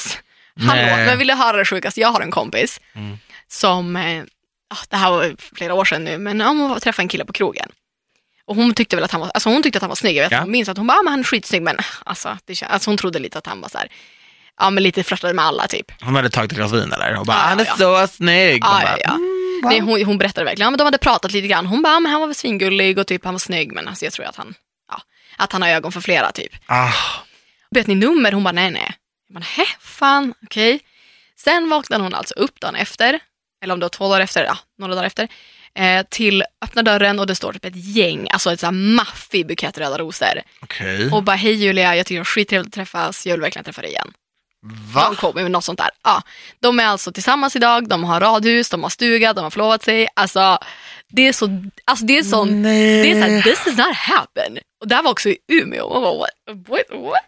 hallå, Nej. men vill du höra det sjukaste? Jag har en kompis Mm. som, ah, det här var flera år sedan nu, men hon var- träffade en kille på krogen. Och hon tyckte väl att han var, alltså hon tyckte att han var snygg. Jag vet, Ja. Hon minns att hon bara, ah, men han är skitsnygg, men alltså, det, alltså hon trodde lite att han var så här, ja men lite flörtade med alla typ. Hon hade tagit ett glas vin eller? Och bara, Ja, han är ja. så snygg. Ja, bara, ja. "Mm, va?" Nej, hon, hon berättade verkligen, ja, men de hade pratat lite grann. Hon bara, ah, men han var väl svingullig och typ han var snygg, men alltså, jag tror att han, ja, att han har ögon för flera typ. ah, Vet ni nummer? Hon bara, nej nej. Jag bara, hä, fan, okej. Sen vaknade hon alltså upp dagen efter, eller om det var två dagar efter, ja, några dagar efter, eh, till öppna dörren och det står typ ett gäng, alltså ett så här maffig bukett röda rosor. Okej. Och bara, hej Julia, jag tycker det var skittrevligt att träffas, jag vill verkligen träffa dig igen. Va? Don quote me, men något sånt där. Ja. De är alltså tillsammans idag, de har radhus, de har stuga, de har förlovat sig. Alltså, det är så, alltså det är sån, Nej. det är såhär, this does not happen. Och det här var också i Umeå. Man bara, what? what? what?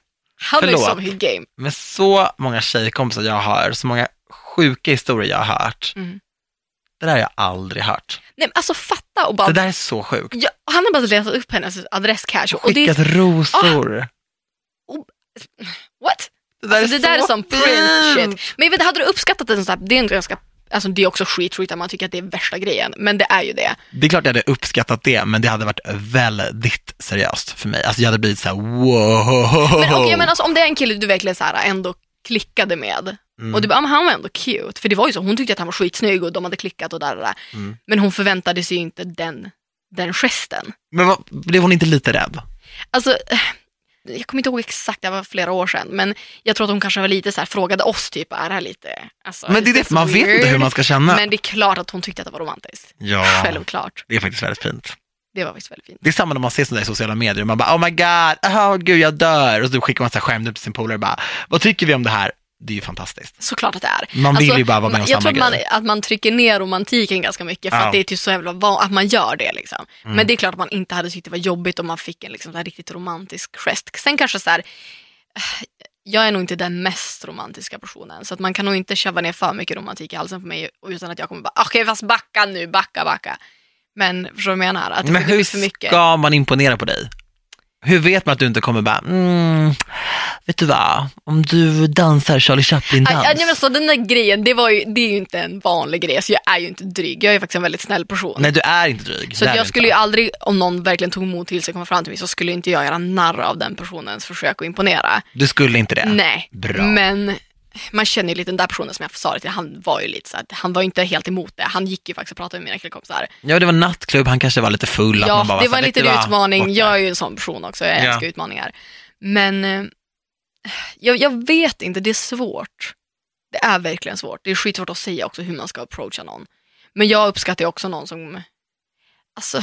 Är Förlåt. som his game. Med så många tjejkompisar jag har, så många sjuka historier jag har hört. Mm. Det där har jag aldrig hört. Nej, men alltså fatta och bara, Det där är så sjukt. ja, han har bara letat upp hennes adress cash. Och det, Skickat är- rosor. what? Det där Alltså, det där är som prince fint. shit. Men jag vet, hade du uppskattat en sån här, det är en ganska, alltså det är också skitskit att man tycker att det är värsta grejen, men det är ju det. Det är klart jag hade uppskattat det, men det hade varit väldigt seriöst för mig. Alltså jag hade blivit så här: wow. Men okej, men alltså om det är en kille du verkligen så här ändå klickade med Mm. och du bara, men han var ändå cute. För det var ju så, hon tyckte att han var skitsnygg och de hade klickat och där där. Mm. Men hon förväntade sig ju inte den, den gesten. Men vad, blev hon inte lite rädd? Alltså, jag kommer inte ihåg exakt, det var flera år sedan, men jag tror att hon kanske var lite så här, frågade oss typ, är det här lite, alltså, Men det är det, man vet inte weird? hur man ska känna. Men det är klart att hon tyckte att det var romantiskt. Ja, Självklart. det är faktiskt väldigt fint. Det var faktiskt väldigt fint. Det är samma när man ser sådana där i sociala medier, man bara oh my god, oh gud jag dör. Och så skickar man så här skärmdump till sin polare och bara, vad tycker vi om det här? Det är ju fantastiskt. Såklart att det är. Man vill ju bara vara med om man- Jag samma tror att man, att man trycker ner romantiken ganska mycket för Ja. att det är typ så jävla van, att man gör det liksom. Mm. Men det är klart att man inte hade tyckt det var jobbigt om man fick en liksom, riktigt romantisk gest. Sen kanske så här, jag är nog inte den mest romantiska personen så att man kan nog inte köva ner för mycket romantik i halsen på mig utan att jag kommer bara, okej fast backa nu, backa, backa. Men förstår du vad jag menar? Att det Men hur för mycket. ska man imponera på dig? Hur vet man att du inte kommer bara, mm, vet du vad, om du dansar Charlie Chaplin-dans. Men så den där grejen, det, var ju, det är ju inte en vanlig grej. Så jag är ju inte dryg. Jag är faktiskt en väldigt snäll person. Nej, du är inte dryg. Så jag skulle ju inte. aldrig, om någon verkligen tog mod till sig och kom fram till mig, så skulle inte jag göra narr av den personens försök att imponera. Du skulle inte det? Nej, Bra. men man känner ju lite den där personen som jag sa det till, han var ju lite så att han var ju inte helt emot det. Han gick ju faktiskt och pratade med mina killkompisar. Ja, det var nattklubb, han kanske var lite full. Ja, det var vet lite du vad, utmaning. borta. Jag är ju en sån person också, jag Ja. älskar utmaningar. Men eh, jag, jag vet inte, det är svårt. Det är verkligen svårt. Det är skitsvårt att säga också hur man ska approacha någon. Men jag uppskattar ju också någon som, alltså,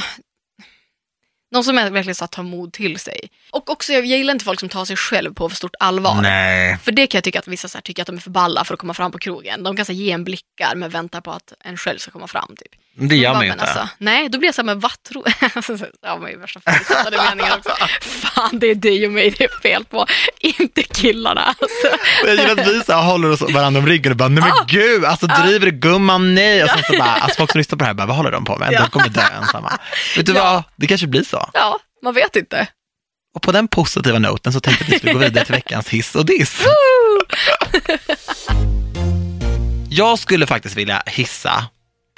någon som verkligen så att ta mod till sig. Och också, jag, jag gillar inte folk som tar sig själv på för stort allvar. Nej. För det kan jag tycka att vissa så här, tycker att de är för balla för att komma fram på krogen. De kan så här, ge en blickar men väntar på att en själv ska komma fram. Typ. Det gör man ju men inte. Alltså, nej, då blir jag så här, men vad tror alltså, så har man ju värsta förutfattade meningar också. Fan, det är dig och mig det är fel på, inte killarna. Alltså. Jag gillar att vi så här håller oss varandra om ryggen och bara, nej men Ah! gud, alltså driver du gumman, nej. Och sen så bara, alltså folk som lyssnar på det här bara, vad håller de på med? Ja. De kommer dö ensamma. Vet du Ja. vad, det kanske blir så. Ja, man vet inte. Och på den positiva noten så tänkte jag att vi skulle gå vidare till veckans hiss och diss. Jag skulle faktiskt vilja hissa,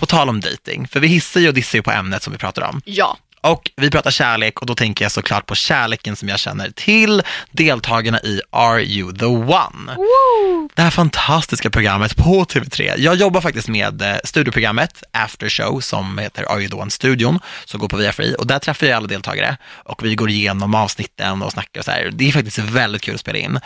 på tal om dating, för vi hissar ju och dissar ju på ämnet som vi pratar om. Ja, Och vi pratar kärlek och då tänker jag såklart på kärleken som jag känner till deltagarna i Are You The One? Det här fantastiska programmet på TV3. Jag jobbar faktiskt med eh, studioprogrammet After Show som heter Are You The One-studion som går på Via Free och där träffar jag alla deltagare och vi går igenom avsnitten och snackar och så här. Det är faktiskt väldigt kul att spela in.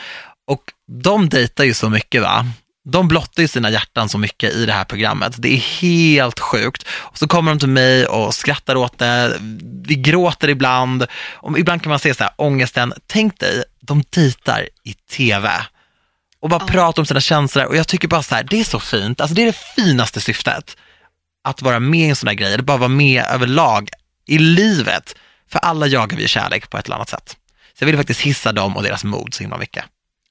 Och de dejtar ju så mycket va? De blottar ju sina hjärtan så mycket i det här programmet. Det är helt sjukt. Och så kommer de till mig och skrattar åt det. Vi gråter ibland. Och ibland kan man se så här, ångesten. Tänk dig, de dejtar i tv och bara Ja. pratar om sina känslor. Och jag tycker bara så här, det är så fint. Alltså det är det finaste syftet. Att vara med i en sån här grej, eller bara vara med överlag i livet. För alla jagar vi kärlek på ett eller annat sätt. Så jag vill faktiskt hissa dem och deras mod så himla mycket.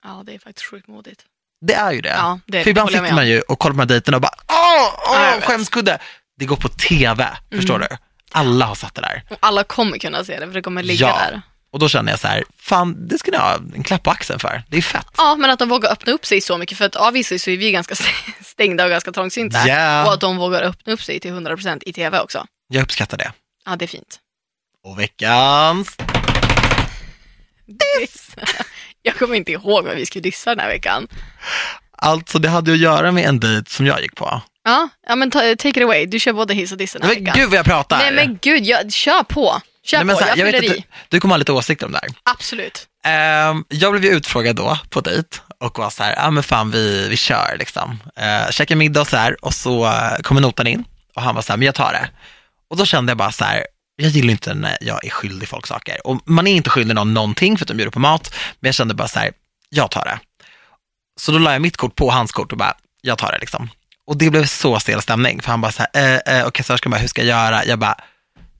ja det är faktiskt sjukt modigt. Det är ju det. Ja, det För ibland jag sitter man ju och kollar på de här dejterna och bara, åh, åh, skämskudde. Det går på tv, förstår Mm. du? Alla har satt det där. Och alla kommer kunna se det för det kommer ligga Ja. där. Och då känner jag så här, fan, det ska ni ha en klapp på axeln för. Det är fett. Ja, men att de vågar öppna upp sig så mycket. För att avvisar så är vi ganska stängda och ganska trångsynta. Ja. Och att de vågar öppna upp sig till 100% i tv också. Jag uppskattar det. Ja, det är fint. Och veckans Diss. Jag kommer inte ihåg vad vi skulle dissa den här veckan. Alltså det hade att göra med en dejt som jag gick på. Ja, ja men ta, take it away. Du kör både hiss och diss den här Men veckan. gud vad jag pratar. Nej men gud, jag, kör på. Kör Nej, men på, så här, jag jag vet att du, du kommer ha lite åsikter om det här. Absolut. Ehm, jag blev ju utfrågad då på dejt och var så här, ja men fan vi, vi kör liksom. Uh, käkade middag och så här och så uh, kommer notan in och han var så här, men jag tar det. Och då kände jag bara så här, jag gillar inte när jag är skyldig folk saker. Och man är inte skyldig någon någonting för att de bjuder på mat, men jag kände bara så här, jag tar det. Så då la jag mitt kort på hans kort och bara, jag tar det liksom. Och det blev så stel stämning, för han bara så här, eh, eh, och kassörskan bara, hur ska jag göra? Jag bara,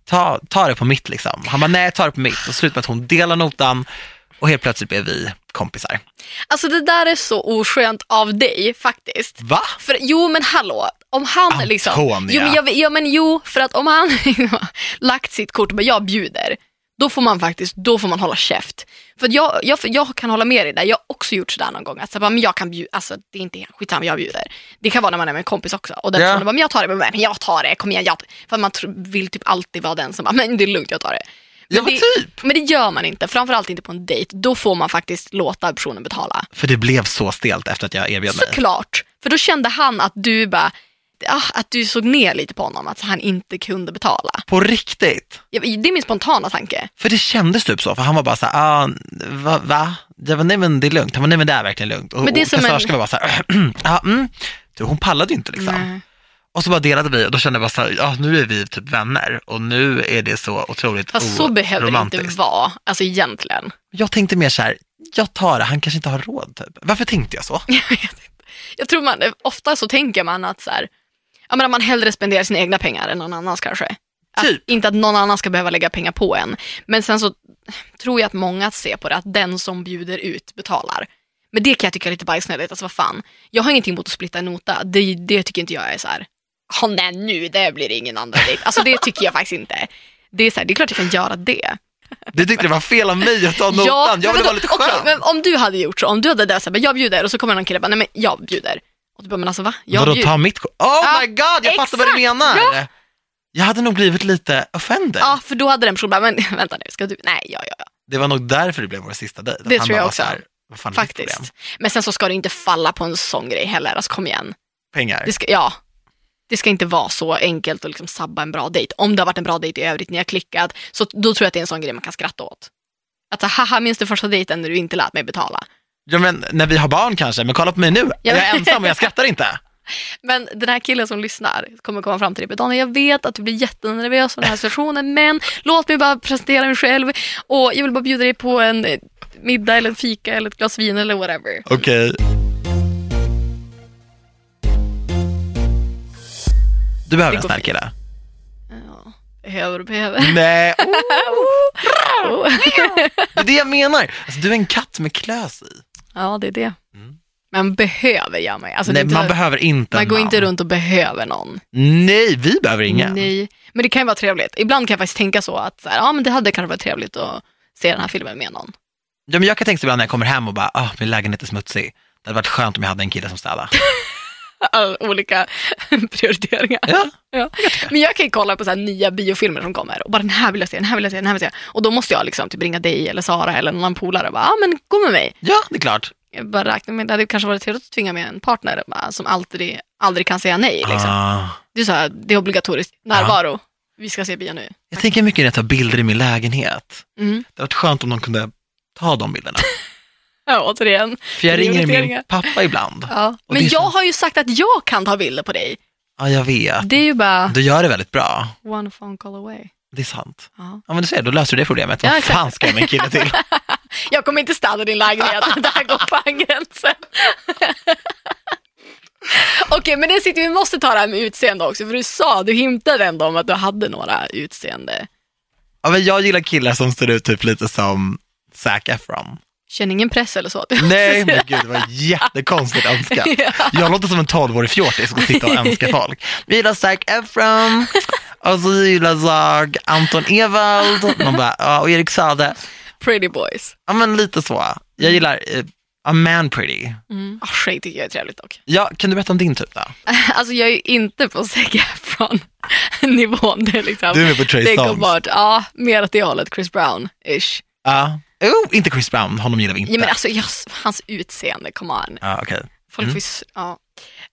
ta, ta det på mitt liksom. Han bara, nej, ta det på mitt. Och slut med att hon delar notan och helt plötsligt blev vi kompisar. Alltså det där är så oskönt av dig faktiskt. Va? För, jo men hallå, om han liksom... Antonia. Jo men, jag, ja, men jo, för att om han lagt sitt kort och bara jag bjuder, då får man faktiskt då får man hålla käft. För jag, jag, jag kan hålla med dig där, jag har också gjort sådär någon gång. Att så bara, men jag kan bjuda, alltså det är inte skitsamma, jag bjuder. Det kan vara när man är med en kompis också. Och den Ja. personen bara, men jag tar det, men jag tar det, kom igen. Jag, för man vill typ alltid vara den som bara, men det är lugnt, jag tar det. Men, Ja, det, typ. men det gör man inte, framförallt inte på en dejt. Då får man faktiskt låta personen betala. För det blev så stelt efter att jag erbjöd mig. Såklart, för då kände han att du bara, att du såg ner lite på honom, att han inte kunde betala. På riktigt. Ja, Det är min spontana tanke. För det kändes typ så, för han var bara så här, ah, va? va? Jag var, nej men det är lugnt. Han var nej men det är verkligen lugnt. Och, Men det är och som en- kassörskan var bara så här, ja, mm. Så hon pallade ju inte liksom. Nej. Och så bara delade vi och då kände jag bara så här, ja nu är vi typ vänner och nu är det så otroligt Fast så behöver det inte vara, alltså egentligen. Jag tänkte mer så här, jag tar det, han kanske inte har råd typ. Varför tänkte jag så? Jag vet inte. Jag tror man, ofta så tänker man att så här, ja, men att man hellre spenderar sina egna pengar än någon annans kanske. Att, Typ. Inte att någon annan ska behöva lägga pengar på en. Men sen så tror jag att många ser på det att den som bjuder ut betalar. Men det kan jag tycka är lite bajsnödigt. Alltså vad fan. Jag har ingenting emot att splitta en nota. Det, det tycker inte jag är så här. "Ja, nej nu, det blir ingen andra dejt. Alltså det tycker jag faktiskt inte. Det är, så här, det är klart jag kan göra det. Du tyckte det var fel av mig att ta notan, jag men ville vara lite skön. men om du hade gjort så, om du hade där så här, jag bjuder och så kommer någon kille och bara, nej men jag bjuder. Och du bara, men alltså va? Jag Vadå ta mitt kort? Oh Ja, my god, jag fattar vad du exakt, menar. ja. Jag hade nog blivit lite offended. Ja, för då hade den personen bara, men vänta nu, ska du? Nej, ja, ja, ja. Det var nog därför det blev vår sista dejt. Det han tror jag också. så här, vad fan? Faktiskt. Men sen så ska det inte falla på en sån grej heller, alltså kom igen. Pengar. Ska, ja, det ska inte vara så enkelt att liksom sabba en bra dejt. Om det har varit en bra dejt i övrigt, ni har klickat, så då tror jag att det är en sån grej man kan skratta åt. Att så, haha, minns du första dejten när du inte lät mig betala? Ja men när vi har barn kanske, men kolla på mig nu. Ja, Jag är ensam och jag skrattar inte. Men den här killen som lyssnar kommer komma fram till dig. Daniel, jag vet att du blir jättenervös för den här situationen, men låt mig bara presentera mig själv och jag vill bara bjuda dig på en middag eller en fika eller ett glas vin eller whatever. Okej. Du behöver en snäll kille. Ja, behöver och behöver. Nej, oh, Oh. det är det jag menar. Alltså, du är en katt med klös i. Ja, det är det. Mm. Men behöver jag mig? Alltså, Nej, inte, man behöver inte man går inte runt och behöver någon. Nej, vi behöver ingen. Nej. Men det kan ju vara trevligt. Ibland kan jag faktiskt tänka så att så här, ja, men det hade kanske varit trevligt att se den här filmen med någon. Ja, men jag kan tänka sig ibland när jag kommer hem och bara, ah, min lägenhet är smutsig. Det hade varit skönt om jag hade en kille som städade. Olika prioriteringar. Ja. Ja. Men jag kan ju kolla på så nya biofilmer som kommer och bara den här vill jag se, den här vill jag se, den här vill jag se. Och då måste jag liksom typ ringa dig eller Sara eller någon annan polare och bara, ja men gå med mig. ja, det är klart. Jag bara räknar med, det hade kanske varit trevligt att tvinga med en partner bara, som alltid, aldrig kan säga nej. Liksom. Ah. Det är så här, det är obligatoriskt närvaro. Vi ska se bio nu. Jag tänker mycket när jag tar bilder i min lägenhet. Mm. Det hade varit skönt om någon kunde ta de bilderna. Ja, återigen. För jag ringer min pappa ibland. Ja. Men jag har ju sagt att jag kan ta bilder på dig. Ja, jag vet. Det är ju bara Du gör det väldigt bra. one phone call away. Det är sant. Ja. Ja, men du ser, då löser du det problemet. Vad fan ska jag med en kille till? Jag kommer inte städa din lägenhet, det här går fan gränsen. Okej, men det sitter, vi måste ta det här med utseende också, för du sa, du hintade ändå om att du hade några utseende. Ja, men jag gillar killar som ser ut typ lite som Zac Efron. Känner ingen press eller så? Nej, men gud, det var jättekonstigt önskat. Ja. Jag låter som en 12-årig fjortis som sitter och önskar folk. Vi gillar Zac Efron, och så gillar jag Anton Ewald, man bara, ja, och Erik Saade. Pretty boys. Ja, men lite så. Jag gillar eh, a man pretty. Mm. Oh, Shay tycker jag är trevligt dock. Ja, kan du berätta om din typ då? Alltså jag är ju inte på Zac Efron nivån. Det är liksom, Du är på Trey Songz. Ja, mer åt det hållet, Chris Brown-ish. Ja. Oh, inte Chris Brown, honom gillar vi inte. Ja, men alltså, just, hans utseende, come on. Ja, okej. Folk Mm. får ja.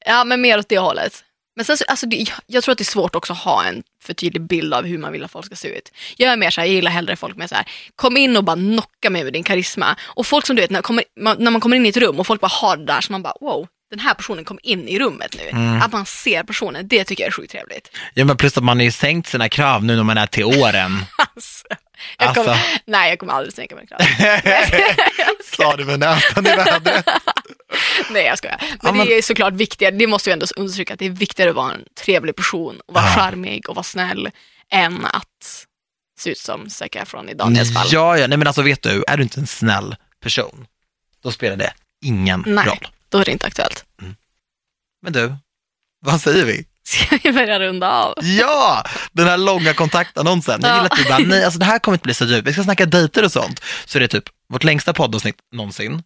ja, men mer åt det hållet. Men sen, så- alltså, det, jag- jag tror att det är svårt också att ha en för tydlig bild av hur man vill att folk ska se ut. Jag är mer så här, jag gillar hellre folk med så här, kom in och bara knocka mig med din karisma. Och folk som du vet, när, kommer, man, när man kommer in i ett rum och folk bara har det där, så man bara wow, den här personen kom in i rummet nu. Mm. Att man ser personen, det tycker jag är sjukt trevligt. Ja, men plus att man har ju sänkt sina krav nu när man är till åren. Alltså, Jag kommer, Alltså. Nej, jag kommer aldrig snäcka mig klar. Sa du med näsan i vädret. Nej, jag skojar. Men, Ja, men- det är såklart viktigare, det måste vi ändå understryka, att det är viktigare att vara en trevlig person och vara Ja. charmig och vara snäll än att se ut som Zac Efron i Daniels fall. Ja, ja, nej men alltså vet du, är du inte en snäll person, då spelar det ingen Nej. roll. Då är det inte aktuellt. Men du, vad säger vi? Ska vi börja runda av? Ja, den här långa kontaktannonsen. Jag Ja. gillar att vi bara, nej alltså det här kommer inte bli så djupt. Vi ska snacka dejter och sånt. Så det är typ vårt längsta poddavsnitt någonsin.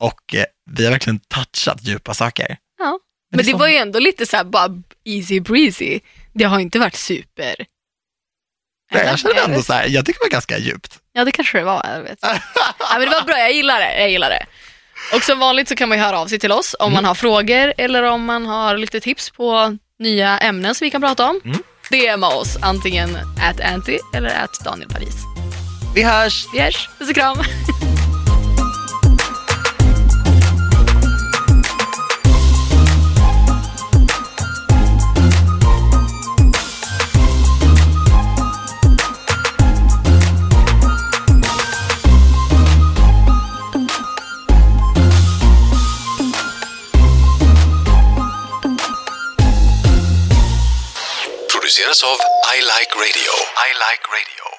Och eh, vi har verkligen touchat djupa saker. Ja. Men Men det är var ju ändå lite så här bara easy breezy. Det har inte varit super. Nej, jag känner ändå så här, jag tycker det var ganska djupt. Ja, det kanske det var. Jag vet. ja, men det var bra, jag gillar det. Jag gillar det. Och som vanligt så kan man ju höra av sig till oss om man har frågor eller om man har lite tips på nya ämnen som vi kan prata om. Mm. DMa oss antingen at Anty eller at Daniel Paris. Vi hörs! Vi hörs, puss och kram! produceras av I Like Radio. I Like Radio.